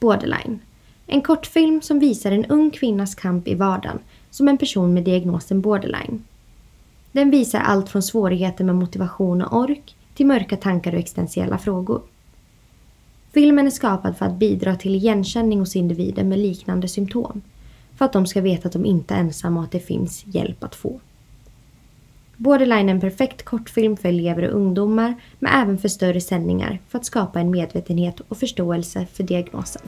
Borderline. En kortfilm som visar en ung kvinnas kamp i vardagen som en person med diagnosen borderline. Den visar allt från svårigheter med motivation och ork till mörka tankar och existentiella frågor. Filmen är skapad för att bidra till igenkänning hos individer med liknande symptom. För att de ska veta att de inte är ensamma och att det finns hjälp att få. Borderline är en perfekt kortfilm för elever och ungdomar men även för större sändningar för att skapa en medvetenhet och förståelse för diagnosen.